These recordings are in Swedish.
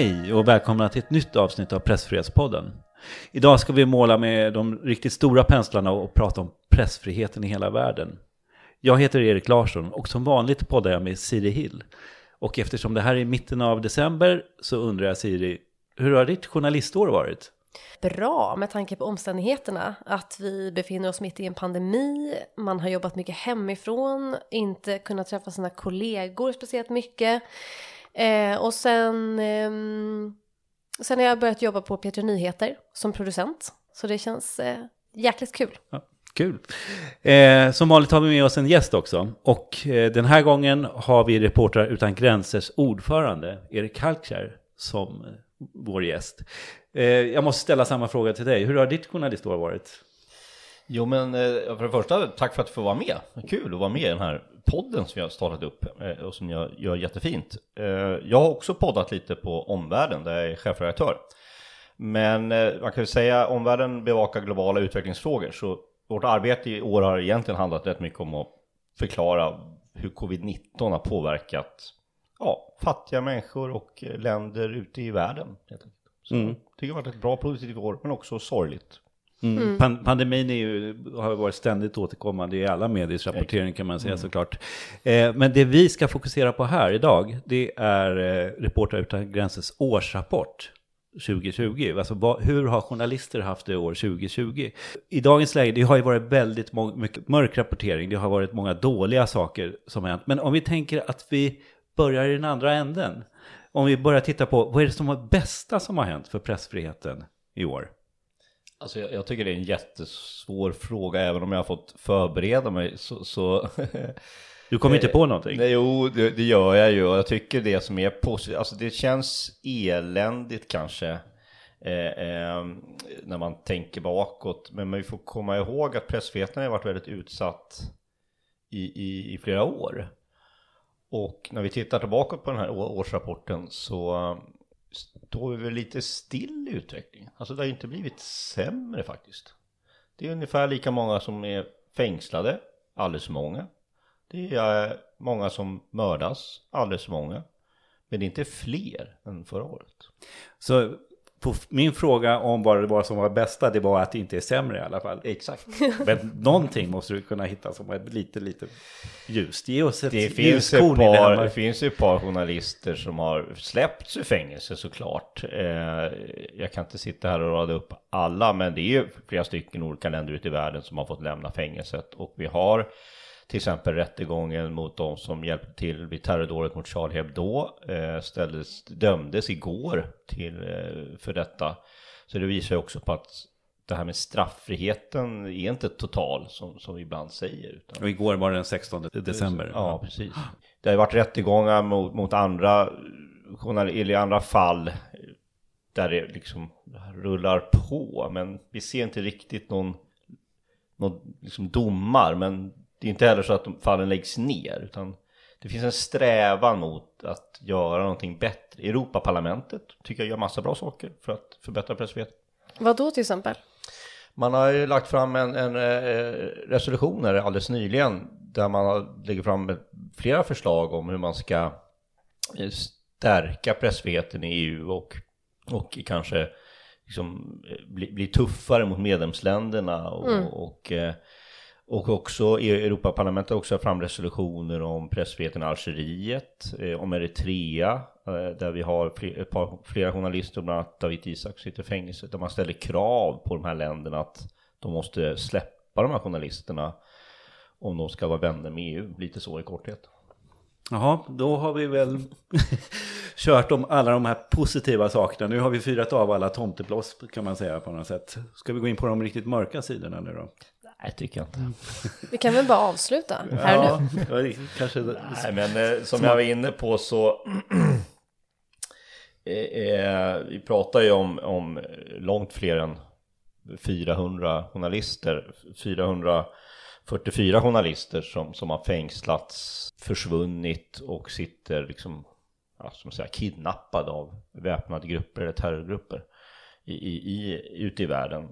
Hej och välkomna till ett nytt avsnitt av Pressfrihetspodden. Idag ska vi måla med de riktigt stora penslarna och prata om pressfriheten i hela världen. Jag heter Erik Larsson och som vanligt poddar jag med Siri Hill. Och eftersom det här är mitten av december så undrar jag Siri, hur har ditt journalistår varit? Bra med tanke på omständigheterna. Att vi befinner oss mitt i en pandemi, man har jobbat mycket hemifrån, inte kunnat träffa sina kollegor speciellt mycket. Eh, och sen, eh, sen har jag börjat jobba på P3 Nyheter som producent. Så det känns eh, jäkligt kul. Ja, kul. Eh, som vanligt har vi med oss en gäst också. Och eh, den här gången har vi Reportrar utan gränsers ordförande, Erik Halkskär, som eh, vår gäst. Eh, jag måste ställa samma fråga till dig. Hur har ditt journalistår varit? Jo men eh, för det första, tack för att få vara med. Kul att vara med i den här podden som jag har startat upp eh, och som jag gör jättefint. Jag har också poddat lite på omvärlden där jag är chefredaktör. Men man kan ju säga omvärlden bevakar globala utvecklingsfrågor så vårt arbete i år har egentligen handlat rätt mycket om att förklara hur covid-19 har påverkat ja, fattiga människor och länder ute i världen. Så mm. det har varit ett bra produktivt år men också sorgligt. Mm. Mm. Pan pandemin är ju, har varit ständigt återkommande i alla mediers rapportering kan man säga mm. såklart. Eh, men det vi ska fokusera på här idag, det är eh, Reportrar utan gränsers årsrapport 2020. Alltså vad, hur har journalister haft det år 2020? I dagens läge, det har ju varit väldigt mycket mörk rapportering, det har varit många dåliga saker som har hänt. Men om vi tänker att vi börjar i den andra änden. Om vi börjar titta på vad är det som var bästa som har hänt för pressfriheten i år? Alltså jag, jag, tycker det är en jättesvår fråga även om jag har fått förbereda mig så... så du kommer inte på någonting? Nej, jo, det, det, gör jag ju jag tycker det som är positivt, alltså det känns eländigt kanske eh, eh, när man tänker bakåt. Men vi får komma ihåg att pressfriheten har varit väldigt utsatt i, i, i flera år. Och när vi tittar tillbaka på den här årsrapporten så står vi väl lite still i utvecklingen. Alltså det har inte blivit sämre faktiskt. Det är ungefär lika många som är fängslade, alldeles för många. Det är många som mördas, alldeles för många. Men det är inte fler än förra året. Så på min fråga om vad det var som var bästa, det var att det inte är sämre i alla fall. Exakt. Men någonting måste du kunna hitta som är lite, lite ljust. Ge oss ett det finns ett par, Det finns ju ett par journalister som har släppts ur fängelse såklart. Eh, jag kan inte sitta här och rada upp alla, men det är ju flera stycken olika länder ute i världen som har fått lämna fängelset. Och vi har till exempel rättegången mot de som hjälpte till vid terrordådet mot Charlie Hebdo eh, ställdes, dömdes igår till, eh, för detta. Så det visar ju också på att det här med straffriheten är inte total som, som vi ibland säger. Utan... Och igår var det den 16 december. Ja, precis. Det har ju varit rättegångar mot, mot andra, eller andra fall där det liksom rullar på. Men vi ser inte riktigt någon, någon liksom domar. Men det är inte heller så att fallen läggs ner utan det finns en strävan mot att göra någonting bättre. Europaparlamentet tycker jag gör massa bra saker för att förbättra pressfriheten. Vad då till exempel? Man har ju lagt fram en, en eh, resolutioner alldeles nyligen där man har lägger fram flera förslag om hur man ska eh, stärka pressfriheten i EU och, och kanske liksom eh, bli, bli tuffare mot medlemsländerna och, mm. och och också Europaparlamentet har också fram resolutioner om pressfriheten i Algeriet, eh, om Eritrea, eh, där vi har fler, ett par, flera journalister, bland annat David Isak sitter i fängelse, där man ställer krav på de här länderna att de måste släppa de här journalisterna om de ska vara vänner med EU, lite så i korthet. Jaha, då har vi väl kört om alla de här positiva sakerna. Nu har vi fyrat av alla tomteblås kan man säga på något sätt. Ska vi gå in på de riktigt mörka sidorna nu då? Nej, tycker jag inte. Vi kan väl bara avsluta här ja, nu. kanske... Nej, men eh, som jag var inne på så... eh, eh, vi pratar ju om, om långt fler än 400 journalister. 444 journalister som, som har fängslats, försvunnit och sitter liksom, ja, som säga, kidnappade av väpnade grupper eller terrorgrupper i, i, i, ute i världen.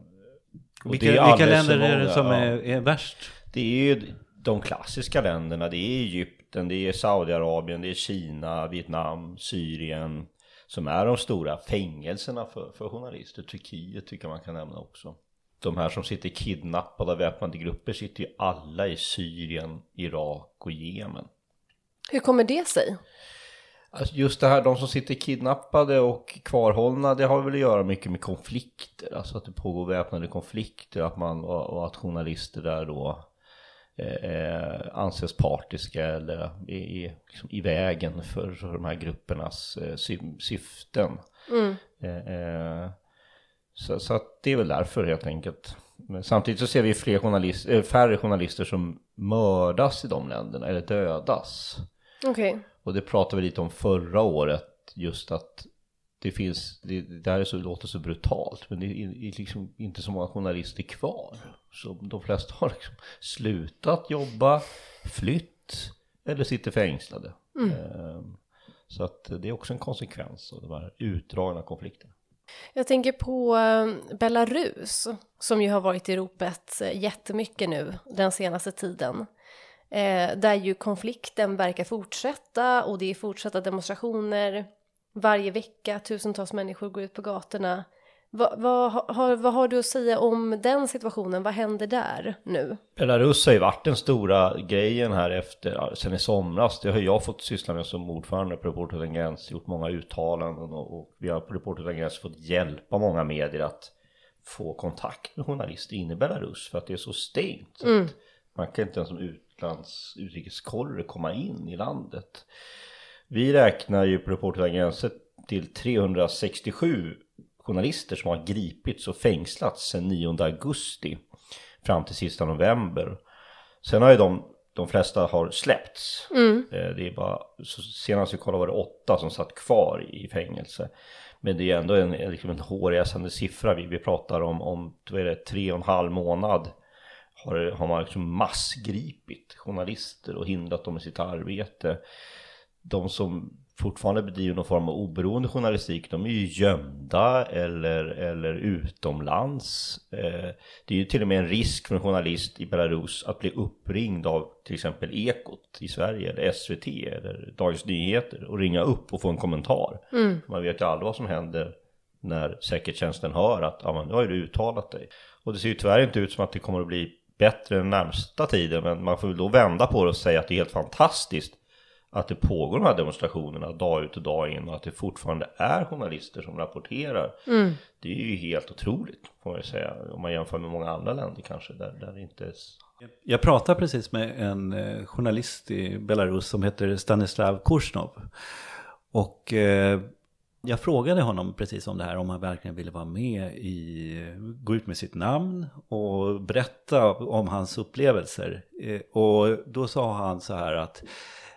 Vilka, vilka länder är det som ja. är, är värst? Det är ju de klassiska länderna. Det är Egypten, det är Saudiarabien, det är Kina, Vietnam, Syrien, som är de stora fängelserna för, för journalister. Turkiet tycker man kan nämna också. De här som sitter kidnappade av väpnade grupper sitter ju alla i Syrien, Irak och Jemen. Hur kommer det sig? Alltså just det här, de som sitter kidnappade och kvarhållna, det har väl att göra mycket med konflikter. Alltså att det pågår väpnade konflikter att man, och att journalister där då eh, anses partiska eller i, liksom i vägen för, för de här gruppernas eh, syften. Mm. Eh, eh, så, så det är väl därför helt enkelt. Men samtidigt så ser vi fler journalister, eh, färre journalister som mördas i de länderna eller dödas. Okej. Okay. Och det pratade vi lite om förra året, just att det finns, det, det här är så, låter så brutalt, men det är liksom inte så många journalister kvar. Så de flesta har liksom slutat jobba, flytt eller sitter fängslade. Mm. Ehm, så att det är också en konsekvens av de här utdragna konflikterna. Jag tänker på eh, Belarus som ju har varit i ropet eh, jättemycket nu den senaste tiden. Eh, där ju konflikten verkar fortsätta och det är fortsatta demonstrationer varje vecka. Tusentals människor går ut på gatorna. Va, va, har, vad har du att säga om den situationen? Vad händer där nu? Belarus har ju varit den stora grejen här efter, sen i somras. Det har jag fått syssla med som ordförande på Reporter utan gräns, gjort många uttalanden och, och vi har på Reporter utan gräns fått hjälpa många medier att få kontakt med journalister inne i Belarus för att det är så stängt. Mm. man kan inte ens som utlands utrikeskorre komma in i landet. Vi räknar ju på Reporter utan gränser till 367 journalister som har gripits och fängslats sedan 9 augusti fram till sista november. Sen har ju de, de flesta har släppts. Mm. Eh, det är bara, senast vi kollade var det åtta som satt kvar i fängelse. Men det är ändå en, liksom en hårresande siffra. Vi, vi pratar om, om vad är det, tre och en halv månad har, har man liksom massgripit journalister och hindrat dem i sitt arbete. De som fortfarande bedriver någon form av oberoende journalistik, de är ju gömda eller, eller utomlands. Eh, det är ju till och med en risk för en journalist i Belarus att bli uppringd av till exempel Ekot i Sverige eller SVT eller Dagens Nyheter och ringa upp och få en kommentar. Mm. Man vet ju aldrig vad som händer när säkerhetstjänsten hör att ja, men, nu har ju du uttalat dig. Och det ser ju tyvärr inte ut som att det kommer att bli bättre den närmsta tiden men man får väl då vända på det och säga att det är helt fantastiskt att det pågår de här demonstrationerna dag ut och dag in och att det fortfarande är journalister som rapporterar. Mm. Det är ju helt otroligt får man ju säga om man jämför med många andra länder kanske där, där det inte är... Jag pratade precis med en eh, journalist i Belarus som heter Stanislav Kursnov. Och eh, jag frågade honom precis om det här, om han verkligen ville vara med i, gå ut med sitt namn och berätta om hans upplevelser. Eh, och då sa han så här att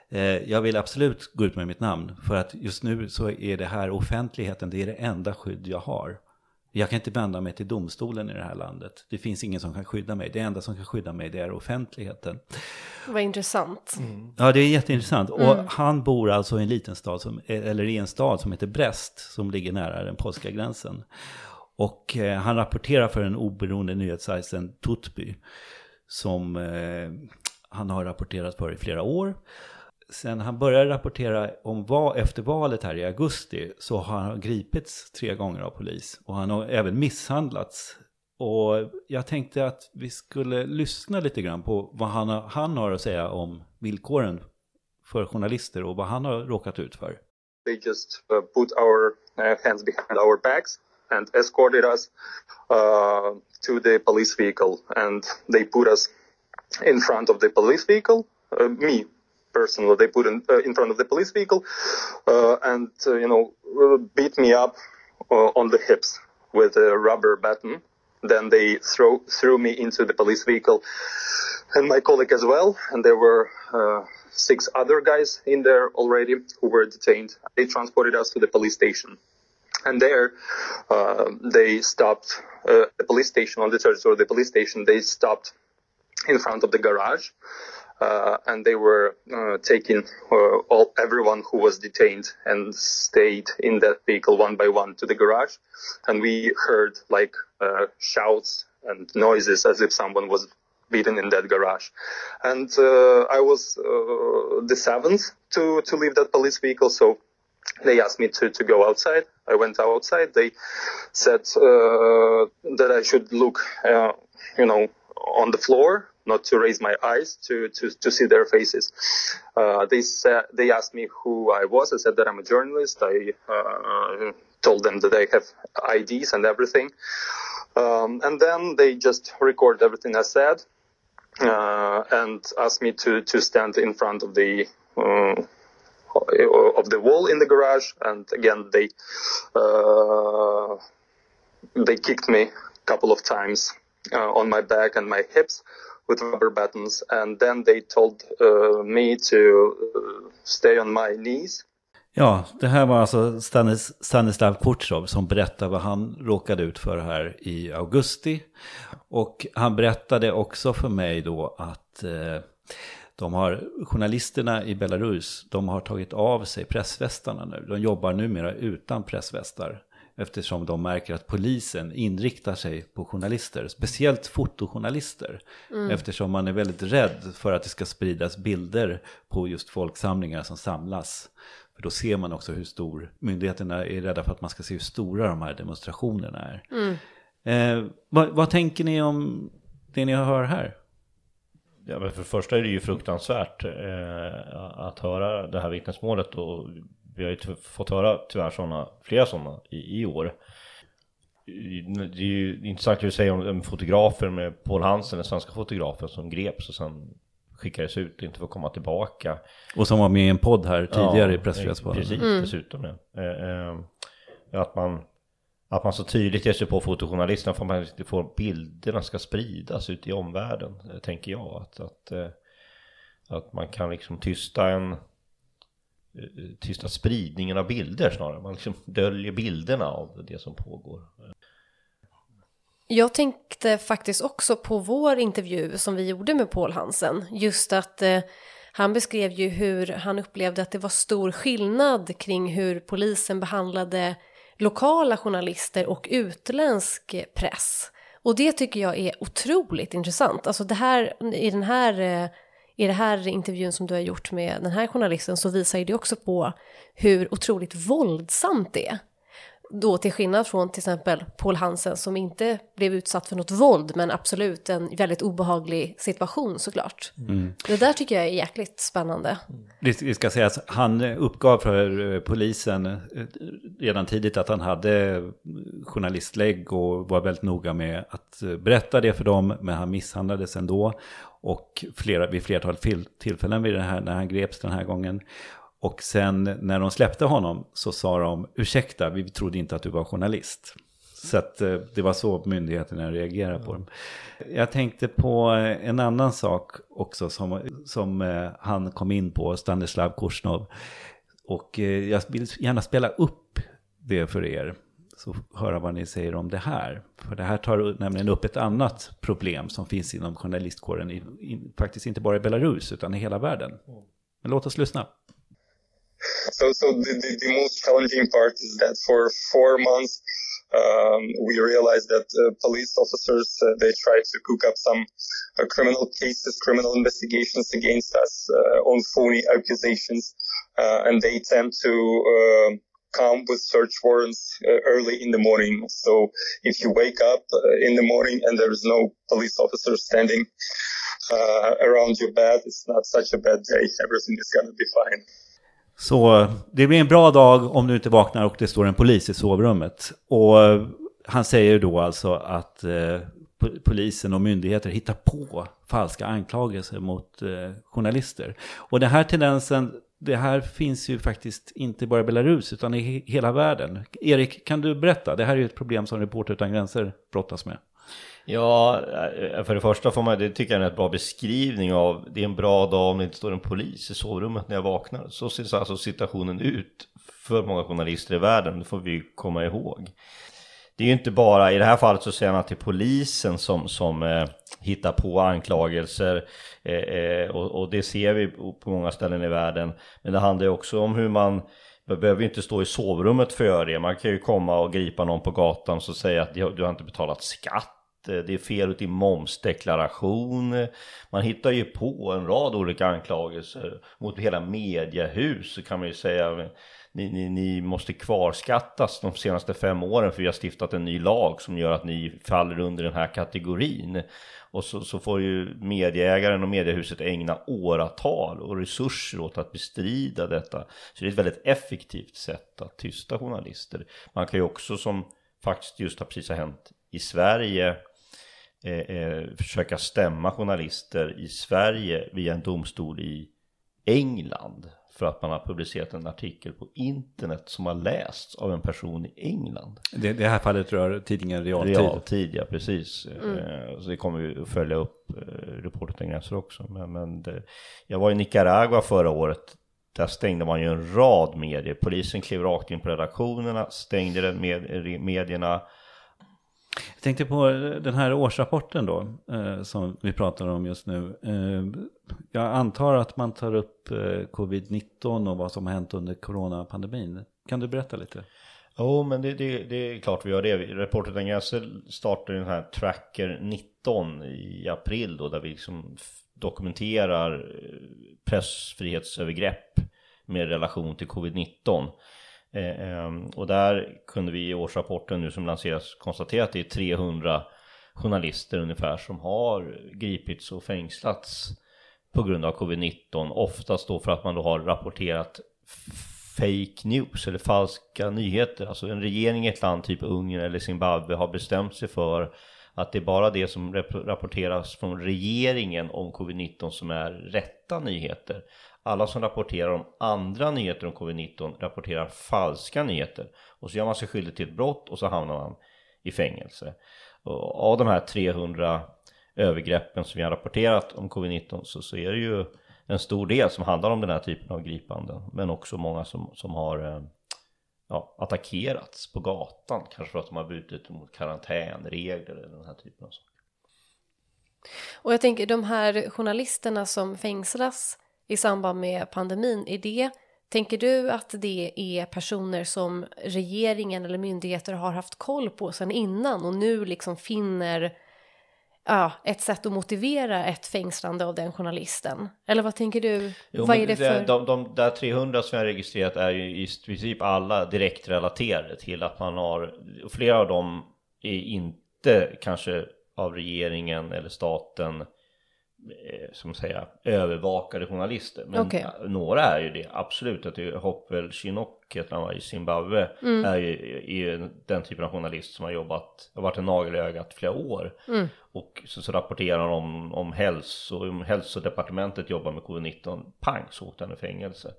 eh, jag vill absolut gå ut med mitt namn för att just nu så är det här offentligheten, det är det enda skydd jag har. Jag kan inte vända mig till domstolen i det här landet. Det finns ingen som kan skydda mig. Det enda som kan skydda mig det är offentligheten. Vad intressant. Mm. Ja, det är jätteintressant. Mm. Och han bor alltså i en liten stad, som, eller i en stad som heter Brest, som ligger nära den polska gränsen. Och eh, han rapporterar för den oberoende nyhetssajten Tutby, som eh, han har rapporterat för i flera år sen han började rapportera om vad efter valet här i augusti så har han gripits tre gånger av polis och han har även misshandlats. Och jag tänkte att vi skulle lyssna lite grann på vad han har, han har att säga om villkoren för journalister och vad han har råkat ut för. They just uh, put our uh, hands behind our backs and escorted us uh, to the police vehicle and they put us in front of the police vehicle, uh, me person that they put in, uh, in front of the police vehicle uh, and, uh, you know, beat me up uh, on the hips with a rubber baton. Then they throw, threw me into the police vehicle and my colleague as well. And there were uh, six other guys in there already who were detained. They transported us to the police station. And there, uh, they stopped uh, the police station on the territory of the police station. They stopped in front of the garage uh, and they were uh, taking uh, all everyone who was detained and stayed in that vehicle one by one to the garage, and we heard like uh, shouts and noises as if someone was beaten in that garage. And uh, I was uh, the seventh to to leave that police vehicle, so they asked me to, to go outside. I went outside. They said that I should look, you know, on the floor, not to raise my eyes to to, to see their faces. Uh, they said they asked me who I was. I said that I'm a journalist. I uh, told them that I have IDs and everything. Um, and then they just record everything I said uh, and asked me to to stand in front of the uh, of the wall in the garage, and again they uh, they kicked me a couple of times uh, on my back and my hips with rubber buttons, and then they told uh, me to uh, stay on my knees. Ja, det här var alltså Stanis, Stanislav Kurtsov som berättade vad han råkade ut för här i augusti. Och han berättade också för mig då att eh, de har, journalisterna i Belarus, de har tagit av sig pressvästarna nu. De jobbar numera utan pressvästar. Eftersom de märker att polisen inriktar sig på journalister, speciellt fotojournalister. Mm. Eftersom man är väldigt rädd för att det ska spridas bilder på just folksamlingar som samlas. För då ser man också hur stor, myndigheterna är rädda för att man ska se hur stora de här demonstrationerna är. Mm. Eh, vad, vad tänker ni om det ni hör här? Ja, men för det första är det ju fruktansvärt eh, att höra det här vittnesmålet och vi har ju fått höra tyvärr såna, flera sådana i, i, år. Det är ju intressant att du säger om, om fotografer med Paul Hansen, den svenska fotografen som greps och sen skickades ut och inte får komma tillbaka. Och som var med i en podd här tidigare ja, i Pressfrihetspodden. Precis, mm. dessutom ja. Eh, eh, att man att man så tydligt ger sig på fotojournalisterna för att man inte får bilderna ska spridas ut i omvärlden, eh, tänker jag. Att, att, eh, att man kan liksom tysta en tysta spridningen av bilder snarare. Man liksom döljer bilderna av det som pågår. Jag tänkte faktiskt också på vår intervju som vi gjorde med Paul Hansen. Just att eh, han beskrev ju hur han upplevde att det var stor skillnad kring hur polisen behandlade lokala journalister och utländsk press. Och det tycker jag är otroligt intressant. Alltså det här, i den här, eh, i det här intervjun som du har gjort med den här journalisten så visar ju det också på hur otroligt våldsamt det är. Då till skillnad från till exempel Paul Hansen som inte blev utsatt för något våld men absolut en väldigt obehaglig situation såklart. Mm. Det där tycker jag är jäkligt spännande. Det ska sägas, han uppgav för eh, polisen eh, redan tidigt att han hade journalistlägg och var väldigt noga med att eh, berätta det för dem men han misshandlades ändå. Och flera, vid flertal tillfällen vid det här, när han greps den här gången. Och sen när de släppte honom så sa de ursäkta, vi trodde inte att du var journalist. Så att eh, det var så myndigheterna reagerade på dem. Jag tänkte på eh, en annan sak också som, som eh, han kom in på, Stanislav Kursnov. Och jag vill gärna spela upp det för er. Så höra vad ni säger om det här. För det här tar nämligen upp ett annat problem som finns inom journalistkåren. I, i, faktiskt inte bara i Belarus utan i hela världen. Men låt oss lyssna. So, so the, the, the most challenging part is that for four months, um, we realized that uh, police officers uh, they tried to cook up some uh, criminal cases, criminal investigations against us uh, on phony accusations, uh, and they tend to um, come with search warrants uh, early in the morning. So if you wake up uh, in the morning and there is no police officer standing uh, around your bed, it's not such a bad day. Everything is gonna be fine. Så det blir en bra dag om du inte vaknar och det står en polis i sovrummet. Och eh, han säger då alltså att eh, polisen och myndigheter hittar på falska anklagelser mot eh, journalister. Och den här tendensen, det här finns ju faktiskt inte bara i Belarus utan i hela världen. Erik, kan du berätta? Det här är ju ett problem som Reporter utan gränser brottas med. Ja, eh, för det första får man, det tycker jag är en bra beskrivning av, det är en bra dag om det inte står en polis i sovrummet när jag vaknar. Så ser alltså situationen ut för många journalister i världen, det får vi komma ihåg. Det är ju inte bara, i det här fallet så säger han att det är polisen som, som eh, hittar på anklagelser eh, eh, och, och, det ser vi på många ställen i världen. Men det handlar ju också om hur man man behöver ju inte stå i sovrummet för att göra det. Man kan ju komma och gripa någon på gatan och säga att du har inte betalat skatt eh, det är fel i momsdeklaration. Man hittar ju på en rad olika anklagelser mot hela mediehus kan man ju säga ni, ni, ni måste kvarskattas de senaste fem åren för vi har stiftat en ny lag som gör att ni faller under den här kategorin. Och så, så får ju medieägaren och mediehuset ägna åratal och resurser åt att bestrida detta. Så det är ett väldigt effektivt sätt att tysta journalister. Man kan ju också som faktiskt just har precis har hänt i Sverige eh, eh, försöka stämma journalister i Sverige via en domstol i England för att man har publicerat en artikel på internet som har lästs av en person i England. Det, det här fallet rör tidningen Realtid. Realtid, ja precis. Eh, Så det kommer vi att följa upp eh, Reporter gränser också. Men, men det, jag var i Nicaragua förra året. Där stängde man ju en rad medier. Polisen klev rakt in på redaktionerna, stängde med, medierna. Jag tänkte på eh, den här årsrapporten då, eh, som vi pratar om just nu. Eh, jag antar att man tar upp eh, covid-19 och vad som har hänt under coronapandemin. Kan du berätta lite? Jo, men det, det, det är klart vi gör det. Reporter utan gränser startade den här Tracker 19 i april då, där vi liksom dokumenterar eh, pressfrihetsövergrepp med relation till covid-19. Eh, ehm, och där kunde vi i årsrapporten nu som lanseras konstatera att det är 300 journalister ungefär som har gripits och fängslats på grund av covid-19. Oftast då för att man då har rapporterat fake news eller falska nyheter. Alltså en regering i ett land typ Ungern eller Zimbabwe har bestämt sig för att det är bara det som rapporteras från regeringen om covid-19 som är rätta nyheter. Alla som rapporterar om andra nyheter om covid-19 rapporterar falska nyheter. Och så gör man sig skyldig till ett brott och så hamnar man i fängelse. Och av de här 300 övergreppen som vi har rapporterat om covid-19 så, så är det ju en stor del som handlar om den här typen av gripanden. Men också många som, som har eh, ja, attackerats på gatan. Kanske för att de har brutit mot karantänregler eller den här typen av saker. Och jag tänker de här journalisterna som fängslas i samband med pandemin, är det, tänker du att det är personer som regeringen eller myndigheter har haft koll på sedan innan och nu liksom finner ja, ett sätt att motivera ett fängslande av den journalisten? Eller vad tänker du? Jo, vad är det för... De, de där 300 som jag har registrerat är ju i princip alla direkt relaterade till att man har, flera av dem är inte kanske av regeringen eller staten som säga övervakade journalister. Men Okej. några är ju det, absolut. Att det är Hopwell Chinook heter han var i Zimbabwe är ju, är ju den typen av journalist som har jobbat, har varit en nagel i ögat flera år. Och så, så rapporterar han om, om hälso, om hälsodepartementet jobbar med covid-19, pang så åkte han i fängelse.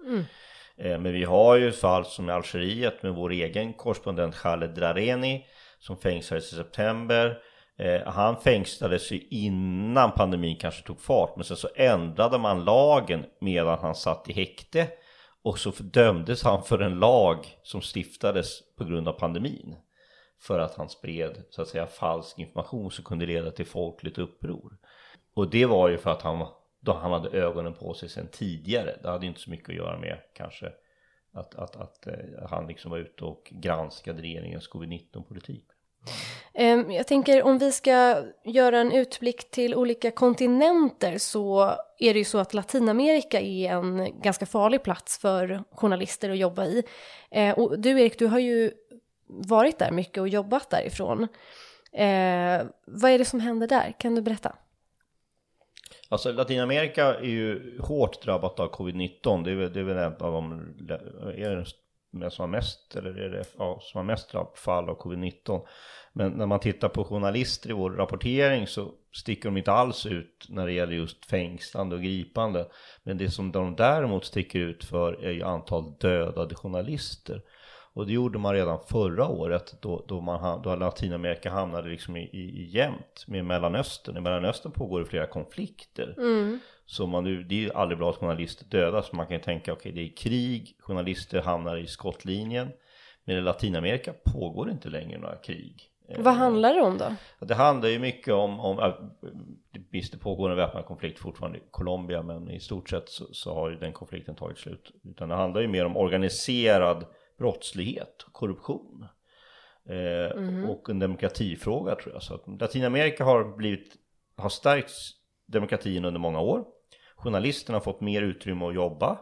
Eh, Men vi har ju fall som i Algeriet med vår egen korrespondent Khaled Drareni som fängslades i september. Eh, han fängslades ju innan pandemin kanske tog fart men sen så ändrade man lagen medan han satt i häkte och så dömdes han för en lag som stiftades på grund av pandemin för att han spred så att säga falsk information som kunde leda till folkligt uppror. Och det var ju för att han, då han hade ögonen på sig sedan tidigare. Det hade inte så mycket att göra med kanske att, att, att eh, han liksom var ute och granskade regeringens covid-19 politik. Ehm, jag tänker om vi ska göra en utblick till olika kontinenter så är det ju så att Latinamerika är en ganska farlig plats för journalister att jobba i. Ehm, och du Erik, du har ju varit där mycket och jobbat därifrån. Ehm, vad är det som händer där? Kan du berätta? Alltså Latinamerika är ju hårt drabbat av covid-19. Det är väl, det är väl en av de, är det den som har mest, eller är det ja, som har mest fall av covid-19. Men när man tittar på journalister i vår rapportering så sticker de inte alls ut när det gäller just fängslande och gripande. Men det som de däremot sticker ut för är ju antal dödade journalister. Och det gjorde man redan förra året då, då, man, då Latinamerika hamnade liksom i, i, i jämnt med Mellanöstern. I Mellanöstern pågår det flera konflikter. Mm. Så man, nu- det är ju aldrig bra att journalister dödas. Man kan ju tänka, okej det är krig, journalister hamnar i skottlinjen. Men i Latinamerika pågår det inte längre några krig. Vad handlar det om då? Det handlar ju mycket om, om visst det pågår en väpnad konflikt fortfarande i Colombia men i stort sett så, så har ju den konflikten tagit slut. Utan det handlar ju mer om organiserad brottslighet och korruption. Eh, Och en demokratifråga tror jag. Så att Latinamerika har blivit, har stärkt demokratin under många år. Journalisterna har fått mer utrymme att jobba.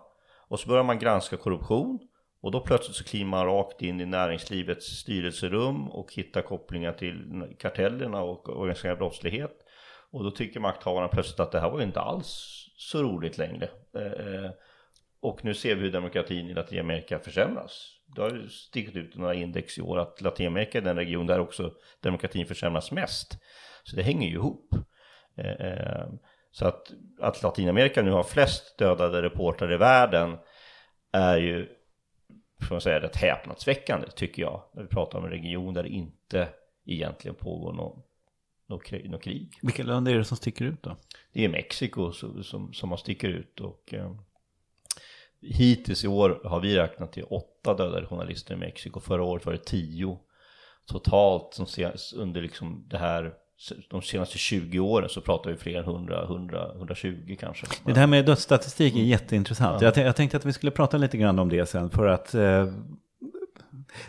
Och så börjar man granska korruption. Och då plötsligt så kliver man rakt in i näringslivets styrelserum och hittar kopplingar till kartellerna och organiserad brottslighet. Och då tycker makthavarna plötsligt att det här var ju inte alls så roligt längre. Eh, eh och nu ser vi hur demokratin i Latinamerika försämras. Det har ju stickit ut några index i år att Latinamerika är den region där också demokratin försämras mest. Så det hänger ju ihop. Eh, så att, att Latinamerika nu har flest dödade reportrar i världen är ju, får man säga, rätt häpnadsväckande tycker jag. När vi pratar om en region där det inte egentligen pågår någon något krig, något krig. Vilka länder är det som sticker ut då? Det är Mexiko som, som, som sticker ut och eh, hittills i år har vi räknat till åtta dödade journalister i Mexiko. Förra året var det tio totalt som ses under liksom det här de senaste 20 åren så pratar vi fler än 100, 100, 120 kanske. Det här med dödsstatistik är jätteintressant. Ja. Jag, jag, tänkte att vi skulle prata lite grann om det sen för att eh,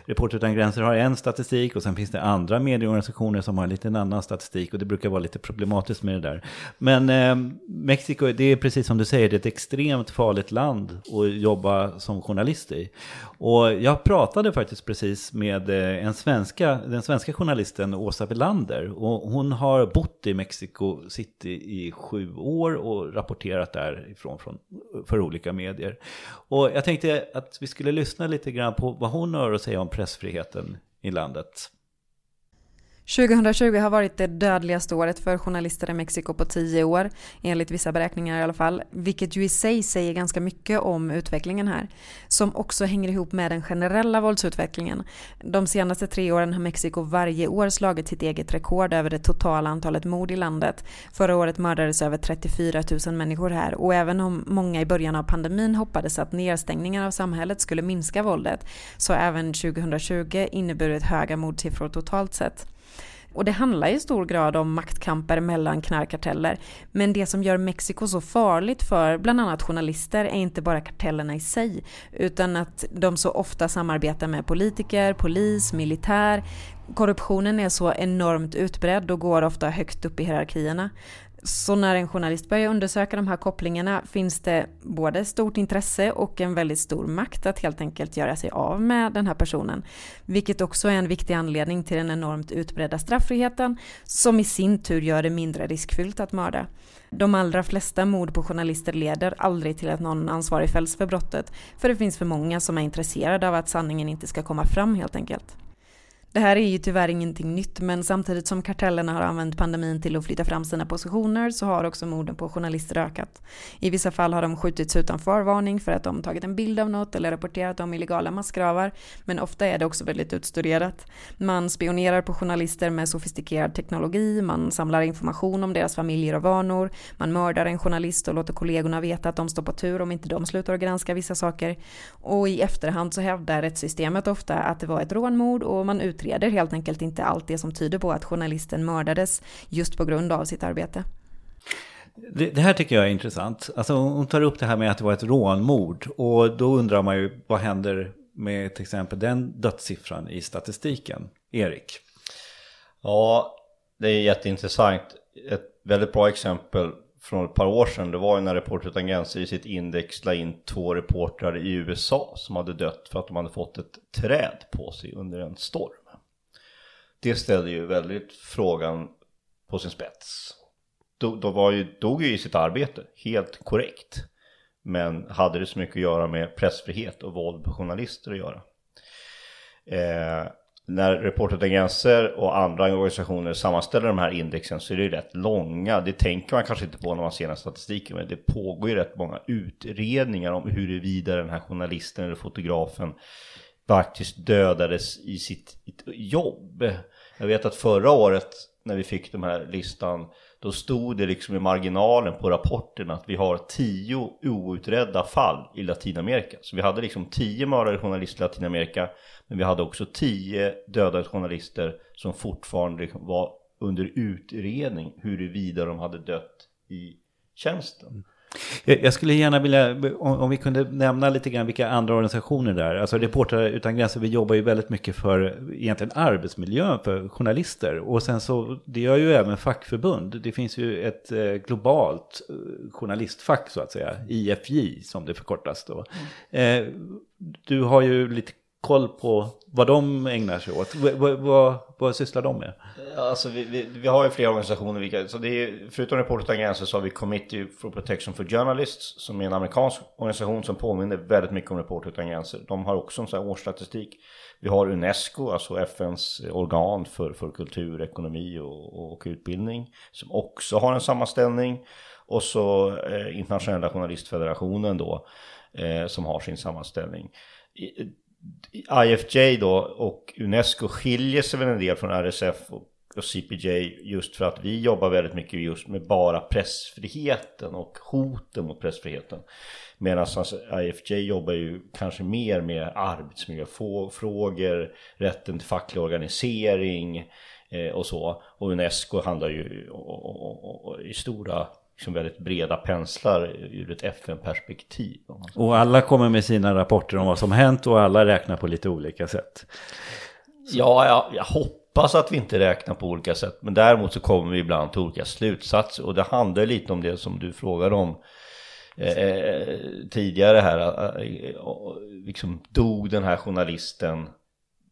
Reporter utan gränser har en statistik och sen finns det andra medieorganisationer som har lite en annan statistik och det brukar vara lite problematiskt med det där. Men eh, Mexiko, det är precis som du säger, det är ett extremt farligt land att jobba som journalist i. Och jag pratade faktiskt precis med eh, en svenska, den svenska journalisten Åsa Welander och hon har bott i Mexico City i sju år och rapporterat därifrån från, för olika medier. Och jag tänkte att vi skulle lyssna lite grann på vad hon har att säga om pressfriheten i landet. 2020 har varit det dödligaste året för journalister i Mexiko på tio år, enligt vissa beräkningar i alla fall, vilket ju i sig säger ganska mycket om utvecklingen här, som också hänger ihop med den generella våldsutvecklingen. De senaste tre åren har Mexiko varje år slagit sitt eget rekord över det totala antalet mord i landet. Förra året mördades över 34 000 människor här och även om många i början av pandemin hoppades att nedstängningar av samhället skulle minska våldet, så har även 2020 inneburit höga mordsiffror totalt sett. Och det handlar i stor grad om maktkamper mellan knarkkarteller. Men det som gör Mexiko så farligt för bland annat journalister är inte bara kartellerna i sig, utan att de så ofta samarbetar med politiker, polis, militär. Korruptionen är så enormt utbredd och går ofta högt upp i hierarkierna. Så när en journalist börjar undersöka de här kopplingarna finns det både stort intresse och en väldigt stor makt att helt enkelt göra sig av med den här personen. Vilket också är en viktig anledning till den enormt utbredda strafffriheten som i sin tur gör det mindre riskfyllt att mörda. De allra flesta mord på journalister leder aldrig till att någon ansvarig fälls för brottet för det finns för många som är intresserade av att sanningen inte ska komma fram helt enkelt. Det här är ju tyvärr ingenting nytt, men samtidigt som kartellerna har använt pandemin till att flytta fram sina positioner så har också morden på journalister ökat. I vissa fall har de skjutits utan förvarning för att de tagit en bild av något eller rapporterat om illegala massgravar, men ofta är det också väldigt utstuderat. Man spionerar på journalister med sofistikerad teknologi, man samlar information om deras familjer och vanor, man mördar en journalist och låter kollegorna veta att de står på tur om inte de slutar att granska vissa saker. Och i efterhand så hävdar rättssystemet ofta att det var ett rånmord och man ut utreder helt enkelt inte allt det som tyder på att journalisten mördades just på grund av sitt arbete. Det, det, här tycker jag är intressant. Alltså hon tar upp det här med att det var ett rånmord. Och då undrar man ju vad händer med till exempel den dödssiffran i statistiken? Erik? Ja, det är jätteintressant. Ett väldigt bra exempel från ett par år sedan, det var ju när Reporter utan gränser i sitt index la in två reportrar i USA som hade dött för att de hade fått ett träd på sig under en storm det ställde ju väldigt frågan på sin spets. De, de var ju, dog ju i sitt arbete, helt korrekt. Men hade det så mycket att göra med pressfrihet och våld på journalister att göra? Eh, när Reporter utan gränser och andra organisationer sammanställer de här indexen så är det ju rätt långa. Det tänker man kanske inte på när man ser den statistiken, men det pågår ju rätt många utredningar om huruvida den här journalisten eller fotografen faktiskt dödades i sitt jobb. Jag vet att förra året när vi fick den här listan då stod det liksom i marginalen på rapporten att vi har tio outredda fall i Latinamerika. Så vi hade liksom tio mördade journalister i Latinamerika men vi hade också tio dödade journalister som fortfarande liksom var under utredning huruvida de hade dött i tjänsten. Jag skulle gärna vilja, om, vi kunde nämna lite grann vilka andra organisationer där. Alltså Reportrar utan gränser, vi jobbar ju väldigt mycket för egentligen arbetsmiljön för journalister. Och sen så, det gör ju även fackförbund. Det finns ju ett eh, globalt eh, journalistfack så att säga, IFJ som det förkortas då. Mm. Eh, du har ju lite koll på vad de ägnar sig åt. Vad, vad, vad sysslar de med? Alltså, vi, vi, vi, har ju flera organisationer. Vilka, så det är, förutom Reporter utan gränser så har vi Committee for Protection for Journalists som är en amerikansk organisation som påminner väldigt mycket om Reporter utan gränser. De har också en sån här årsstatistik. Vi har Unesco, alltså FNs organ för, för kultur, ekonomi och, och utbildning som också har en sammanställning. Och så eh, Internationella Journalistfederationen då eh, som har sin sammanställning. IFJ då och Unesco skiljer sig väl en del från RSF och, och CPJ just för att vi jobbar väldigt mycket just med bara pressfriheten och hoten mot pressfriheten. Medan alltså IFJ jobbar ju kanske mer med arbetsmiljöfrågor, rätten till facklig organisering eh, och så. Och Unesco handlar ju i stora liksom väldigt breda penslar ur ett FN-perspektiv. Och alla kommer med sina rapporter om vad som hänt och alla räknar på lite olika sätt. Ja, jag, jag hoppas att vi inte räknar på olika sätt. Men däremot så kommer vi ibland till olika slutsatser. Och det handlar lite om det som du frågade om eh, eh tidigare här. Eh, eh, liksom dog den här journalisten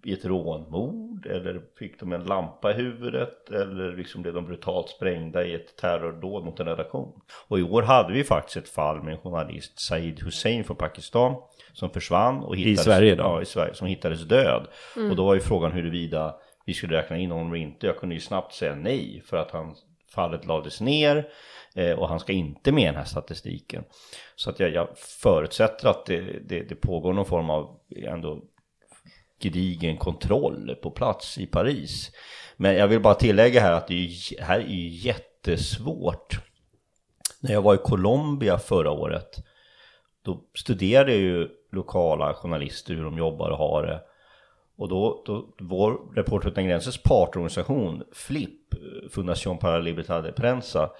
i ett rånmord eller fick de en lampa i huvudet eller liksom blev de brutalt sprängda i ett terrordåd mot en redaktion. Och i år hade vi faktiskt ett fall med en journalist, Said Hussein från Pakistan, som försvann och hittades, I Sverige då? Ja, i Sverige, som hittades död. Mm. Och då var ju frågan huruvida vi skulle räkna in honom eller inte. Jag kunde ju snabbt säga nej för att han, fallet lades ner eh, och han ska inte med i den här statistiken. Så att jag, jag förutsätter att det, det, det, pågår någon form av ändå gedigen kontroll på plats i Paris. Men jag vill bara tillägga här att det är, här är jättesvårt. När jag var i Colombia förra året då studerade jag ju lokala journalister hur de jobbar och har det. Och då, då vår Reporter utan gränsers partnerorganisation FLIP, Fundación para Libertad de Prensa,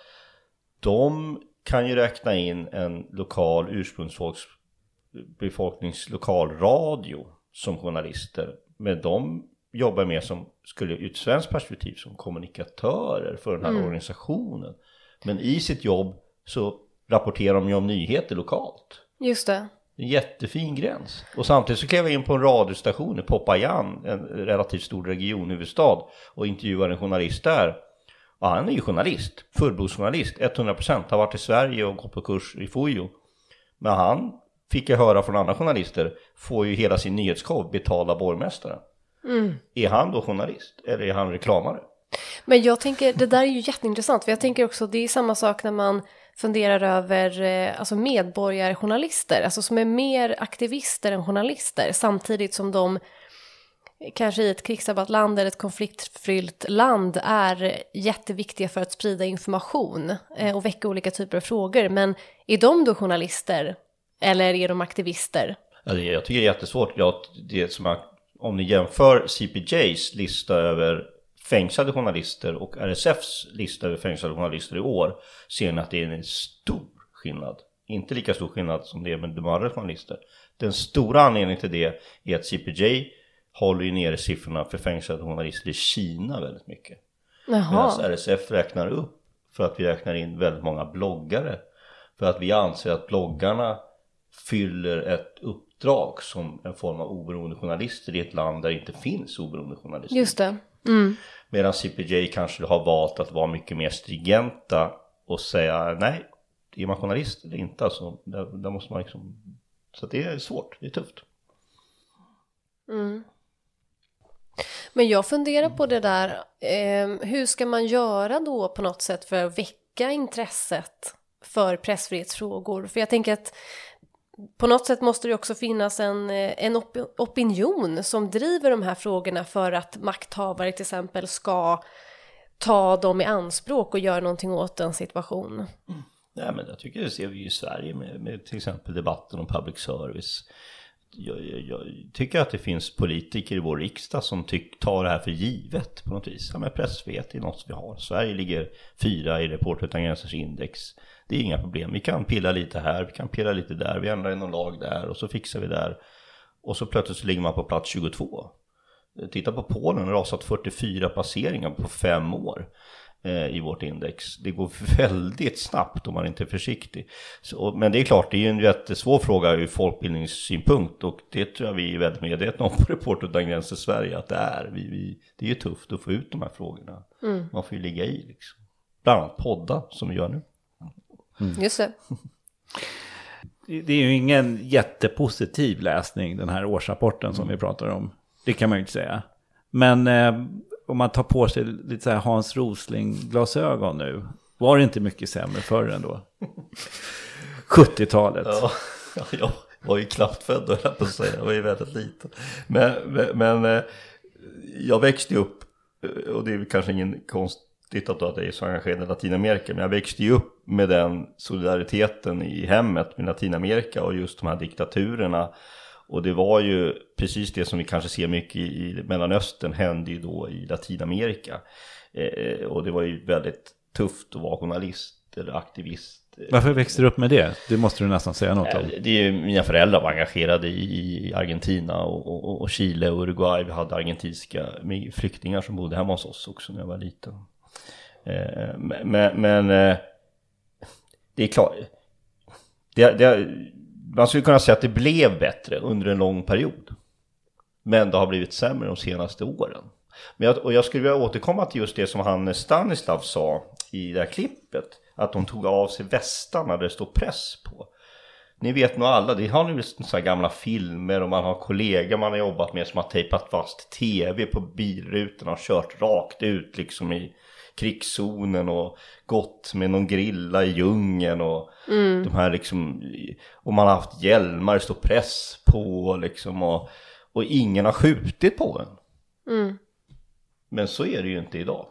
de kan ju räkna in en lokal ursprungsfolks befolkningslokalradio som journalister. Men de jobbar mer som, skulle ur ett svenskt perspektiv, som kommunikatörer för den här mm. organisationen. Men i sitt jobb så rapporterar de ju om nyheter lokalt. Just det. En jättefin gräns. Och samtidigt så klev jag in på en radiostation i Popayan, en relativt stor regionhuvudstad, och intervjuar en journalist där. Och han är ju journalist, fullblodsjournalist, 100%, har varit i Sverige och gått på kurs i Fujo. Men han fick jag höra från andra journalister, får ju hela sin nyhetsshow betala borgmästaren. Mm. Är han då journalist eller är han reklamare? Men jag tänker, det där är ju jätteintressant, för jag tänker också, det är samma sak när man funderar över eh, alltså medborgarjournalister, alltså som är mer aktivister än journalister, samtidigt som de kanske i ett krigsdrabbat land eller ett konfliktfyllt land är jätteviktiga för att sprida information eh, och väcka olika typer av frågor. Men är de då journalister eller är de aktivister? Det, jag tycker det är jättesvårt. Jag, det som jag, om ni jämför CPJs lista över fängslade journalister och RSFs lista över fängslade journalister i år ser ni att det är en stor skillnad. Inte lika stor skillnad som det är med de andra journalister. Den stora anledningen till det är att CPJ håller ju nere siffrorna för fängslade journalister i Kina väldigt mycket. Medan RSF räknar upp för att vi räknar in väldigt många bloggare. För att vi anser att bloggarna fyller ett uppdrag som en form av oberoende journalister i ett land där det inte finns oberoende journalister. Just det. Mm. Medan CPJ kanske har valt att vara mycket mer stringenta och säga nej, är man journalist eller inte? Alltså, där, där måste man liksom... Så det är svårt, det är tufft. Mm. Men jag funderar på det där, eh, hur ska man göra då på något sätt för att väcka intresset för pressfrihetsfrågor? För jag tänker att på något sätt måste det också finnas en, eh, en op opinion som driver de här frågorna för att makthavare till exempel ska ta dem i anspråk och göra någonting åt en situation. Mm. Nej, men jag tycker det ser vi ju i Sverige med, med till exempel debatten om public service. Jag, jag, jag, tycker att det finns politiker i vår riksdag som tyck, tar det här för givet på något vis. Ja, men pressfrihet är något vi har. Sverige ligger fyra i Reporter utan gränsers index det är inga problem. Vi kan pilla lite här, vi kan pilla lite där, vi ändrar i någon lag där och så fixar vi där. Och så plötsligt så ligger man på plats 22. Titta på Polen, har rasat 44 passeringar på fem år eh, i vårt index. Det går väldigt snabbt om man inte är försiktig. Så, men det är klart, det är ju en jättesvår fråga ur folkbildningssynpunkt och det tror jag vi är väldigt medvetna om på Report utan gränser Sverige att det är. Vi, vi, det är ju tufft att få ut de här frågorna. Mm. Man får ju ligga i liksom. Bland annat podda som vi gör nu. Mm. Just det. Det är ju ingen jättepositiv läsning den här årsrapporten som mm. vi pratar om. Det kan man ju inte säga. Men eh, om man tar på sig lite så här Hans Rosling-glasögon nu. Var det inte mycket sämre förr ändå? 70-talet. Ja, jag var ju knappt född då, jag på att säga. Jag var ju väldigt liten. Men, men, eh, jag växte upp, eh, och det är kanske ingen konstigt att jag är så engagerad i Latinamerika, men jag växte ju upp med den solidariteten i hemmet med Latinamerika och just de här diktaturerna och det var ju precis det som vi kanske ser mycket i Mellanöstern hände ju då i Latinamerika. Eh, och det var ju väldigt tufft att vara journalist eller aktivist. Varför växte du upp med det? Det måste du nästan säga något om. Det är mina föräldrar var engagerade i Argentina och, och, och, Chile och Uruguay. Vi hade argentinska flyktingar som bodde hemma hos oss också när jag var liten. Eh, men, men eh, det är klart. Det, det, man skulle kunna säga att det blev bättre under en lång period. Men det har blivit sämre de senaste åren. Men jag, och jag skulle vilja återkomma till just det som han Stanislav sa i det här klippet. Att de tog av sig västarna där det står press på. Ni vet nog alla, det har ni sådana gamla filmer och man har kollegor man har jobbat med som har tejpat fast tv på bilrutorna och kört rakt ut liksom i krigszonen och gått med någon grilla i djungeln och mm. de här liksom och man har haft hjälmar, står press på liksom och, och ingen har skjutit på en. Mm. Men så är det ju inte idag.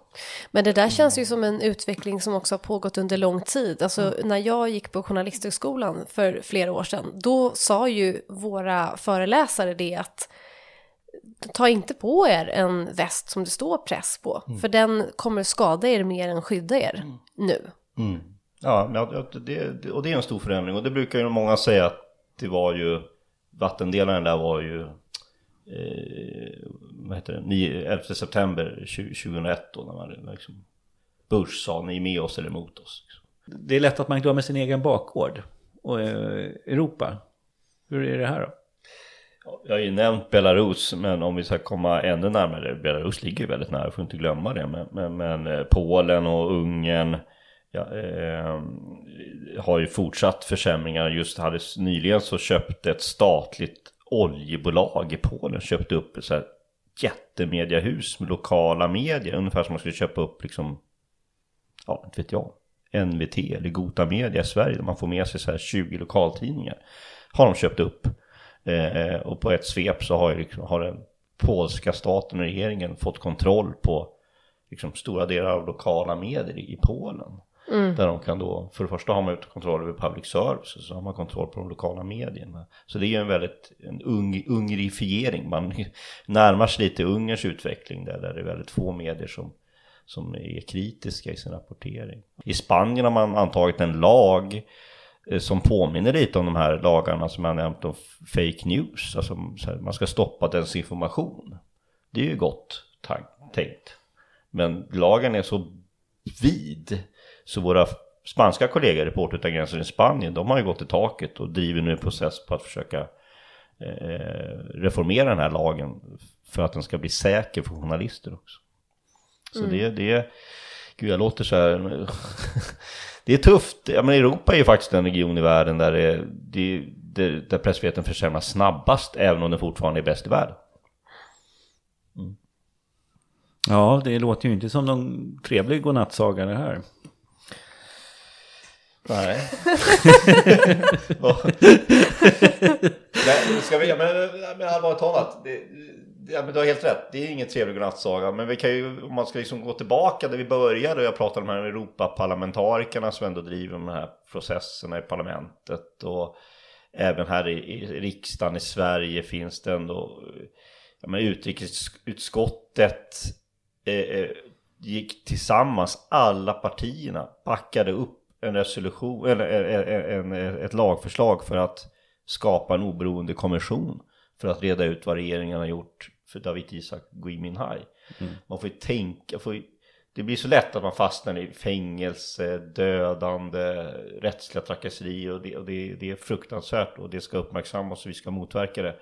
Men det där känns ju som en utveckling som också har pågått under lång tid. Alltså mm. när jag gick på journalisthögskolan för flera år sedan, då sa ju våra föreläsare det att ta inte på er en väst som det står press på. Mm. För den kommer skada er mer än skydda er mm. nu. Mm. Ja, det, och det är en stor förändring. Och det brukar ju många säga att det var ju vattendelaren där var ju eh, vad heter det, 11 september 2001 då när man liksom Bush sa ni är med oss eller emot oss. Det är lätt att man glömmer sin egen bakgård och eh, Europa. Hur är det här då? Jag har ju nämnt Belarus, men om vi ska komma ännu närmare, Belarus ligger ju väldigt nära, får inte glömma det, men, men, men eh, Polen och Ungern ja, eh, har ju fortsatt försämringar. Just hade nyligen så köpte ett statligt oljebolag i Polen, köpte upp ett så här jättemediahus med lokala medier, ungefär som man skulle köpa upp liksom, ja, inte vet jag, NVT eller Gota Media i Sverige, där man får med sig så här 20 lokaltidningar, har de köpt upp. Eh, och på ett svep så har, liksom, har den polska staten och regeringen fått kontroll på liksom, stora delar av lokala medier i Polen. Mm. Där de kan då, för det första har man kontroll över public service och så har man kontroll på de lokala medierna. Så det är ju en väldigt en ung, ungrifiering, man närmar sig lite Ungerns utveckling där, där det är väldigt få medier som, som är kritiska i sin rapportering. I Spanien har man antagit en lag Eh, som påminner lite om de här lagarna som jag nämnt om fake news. Alltså man ska stoppa desinformation. Det är ju gott tänkt. Men lagen är så vid så våra spanska kollegor, Reporter utan gränser i Spanien, de har ju gått i taket och driver nu en process på att försöka eh, reformera den här lagen för att den ska bli säker för journalister också. Så mm. det, det, gud jag låter så här det är tufft. Ja, men Europa är ju faktiskt den region i världen där, det, det, det, där pressfriheten försämras snabbast, även om den fortfarande är bäst i världen. Mm. Ja, det låter ju inte som någon trevlig godnattsaga det här. Nej. men, ska vi, men, men allvarligt talat, det, ja, men du har helt rätt. Det är ingen trevlig godnattsaga. Men vi kan ju, om man ska liksom gå tillbaka där vi började. och Jag pratade om de här Europaparlamentarikerna som ändå driver de här processerna i parlamentet. Och även här i, i riksdagen i Sverige finns det ändå, ja, men utrikesutskottet eh, eh gick tillsammans, alla partierna backade upp en resolution, eller en, en, ett lagförslag för att skapa en oberoende kommission för att reda ut vad regeringen har gjort för David Isak Gui Minhai. Mm. Man får ju tänka, får ju, det blir så lätt att man fastnar i fängelse, dödande, rättsliga trakasserier och, det, och det, det, är fruktansvärt och det ska uppmärksammas och vi ska motverka det.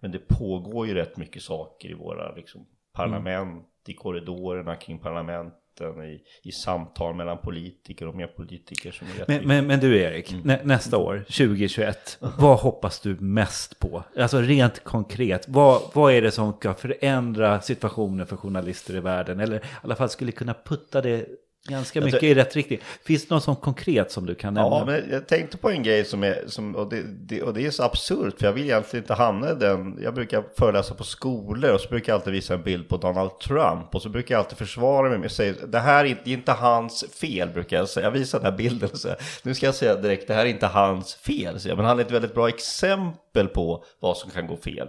Men det pågår ju rätt mycket saker i våra liksom, parlament, mm. i korridorerna kring parlament i, i samtal mellan politiker och med politiker som är men, men, men, du Erik, mm. nä, nästa år, 2021, vad hoppas du mest på? Alltså rent konkret, vad, vad är det som ska förändra situationen för journalister i världen? Eller i alla fall skulle kunna putta det Ganska mycket i rätt riktning. Finns det något sånt konkret som du kan nämna? Ja, men jag tänkte på en grej som är, som, och, det, det, och det är så absurt, för jag vill egentligen inte hamna i den. Jag brukar föreläsa på skolor och så brukar jag alltid visa en bild på Donald Trump. Och så brukar jag alltid försvara mig med att säga, det här är inte, är inte hans fel, brukar jag säga. Jag visar den här bilden och säger, nu ska jag säga direkt, det här är inte hans fel. Så jag, men han är ett väldigt bra exempel på vad som kan gå fel.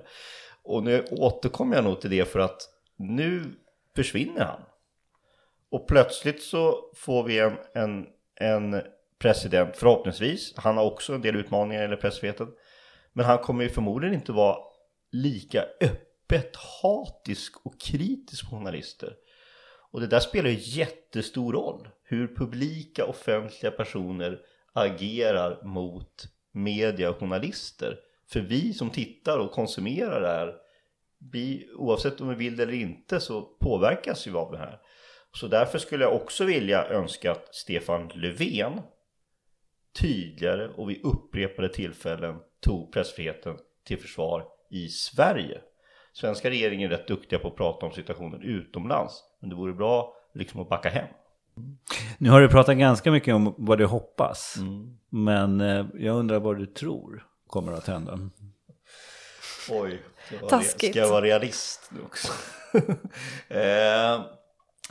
Och nu återkommer jag nog till det för att nu försvinner han. Och plötsligt så får vi en, en, en president, förhoppningsvis, han har också en del utmaningar eller pressfriheten. Men han kommer ju förmodligen inte vara lika öppet hatisk och kritisk på journalister. Och det där spelar ju jättestor roll. Hur publika offentliga personer agerar mot media och journalister. För vi som tittar och konsumerar det här, vi, oavsett om vi vill det eller inte så påverkas vi av det här. Så därför skulle jag också vilja önska att Stefan Löfven tydligare och vid upprepade tillfällen tog pressfriheten till försvar i Sverige. Svenska regeringen är rätt duktiga på att prata om situationen utomlands, men det vore bra liksom att backa hem. Nu har du pratat ganska mycket om vad du hoppas, mm. men eh, jag undrar vad du tror kommer att hända. Oj, ska jag vara realist nu också? eh,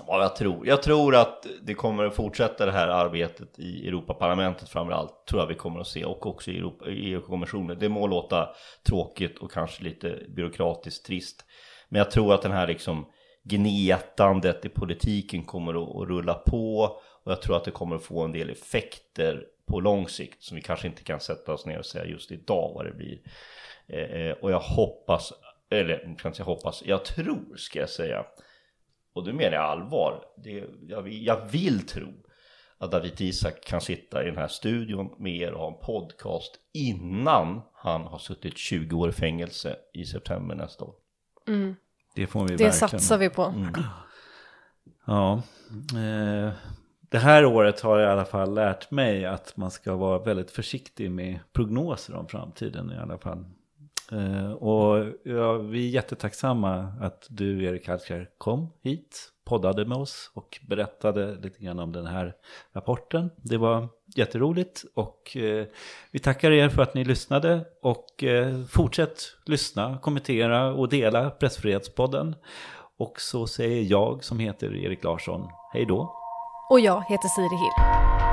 Ja, jag tror, jag tror att det kommer att fortsätta det här arbetet i Europaparlamentet framförallt. Tror jag vi kommer att se och också i EU-kommissionen. Det må låta tråkigt och kanske lite byråkratiskt trist. Men jag tror att den här liksom gnetandet i politiken kommer att, rulla på. Och jag tror att det kommer att få en del effekter på lång sikt som vi kanske inte kan sätta oss ner och säga just idag vad det blir. Eh, eh och jag hoppas, eller jag kan inte säga hoppas, jag tror ska jag säga och du menar jag allvar. Det, jag, jag vill tro att David Isak kan sitta i den här studion med er och ha en podcast innan han har suttit 20 år i fängelse i september nästa år. Mm. Det får vi Det verkligen. satsar vi på. Mm. Ja, eh, det här året har jag i alla fall lärt mig att man ska vara väldigt försiktig med prognoser om framtiden i alla fall. Eh, och ja, vi är jättetacksamma att du, Erik Halkar, kom hit, poddade med oss och berättade lite grann om den här rapporten. Det var jätteroligt och eh, vi tackar er för att ni lyssnade och eh, fortsätt lyssna, kommentera och dela Pressfrihetspodden. Och så säger jag som heter Erik Larsson, hej då. Och jag heter Siri Hill.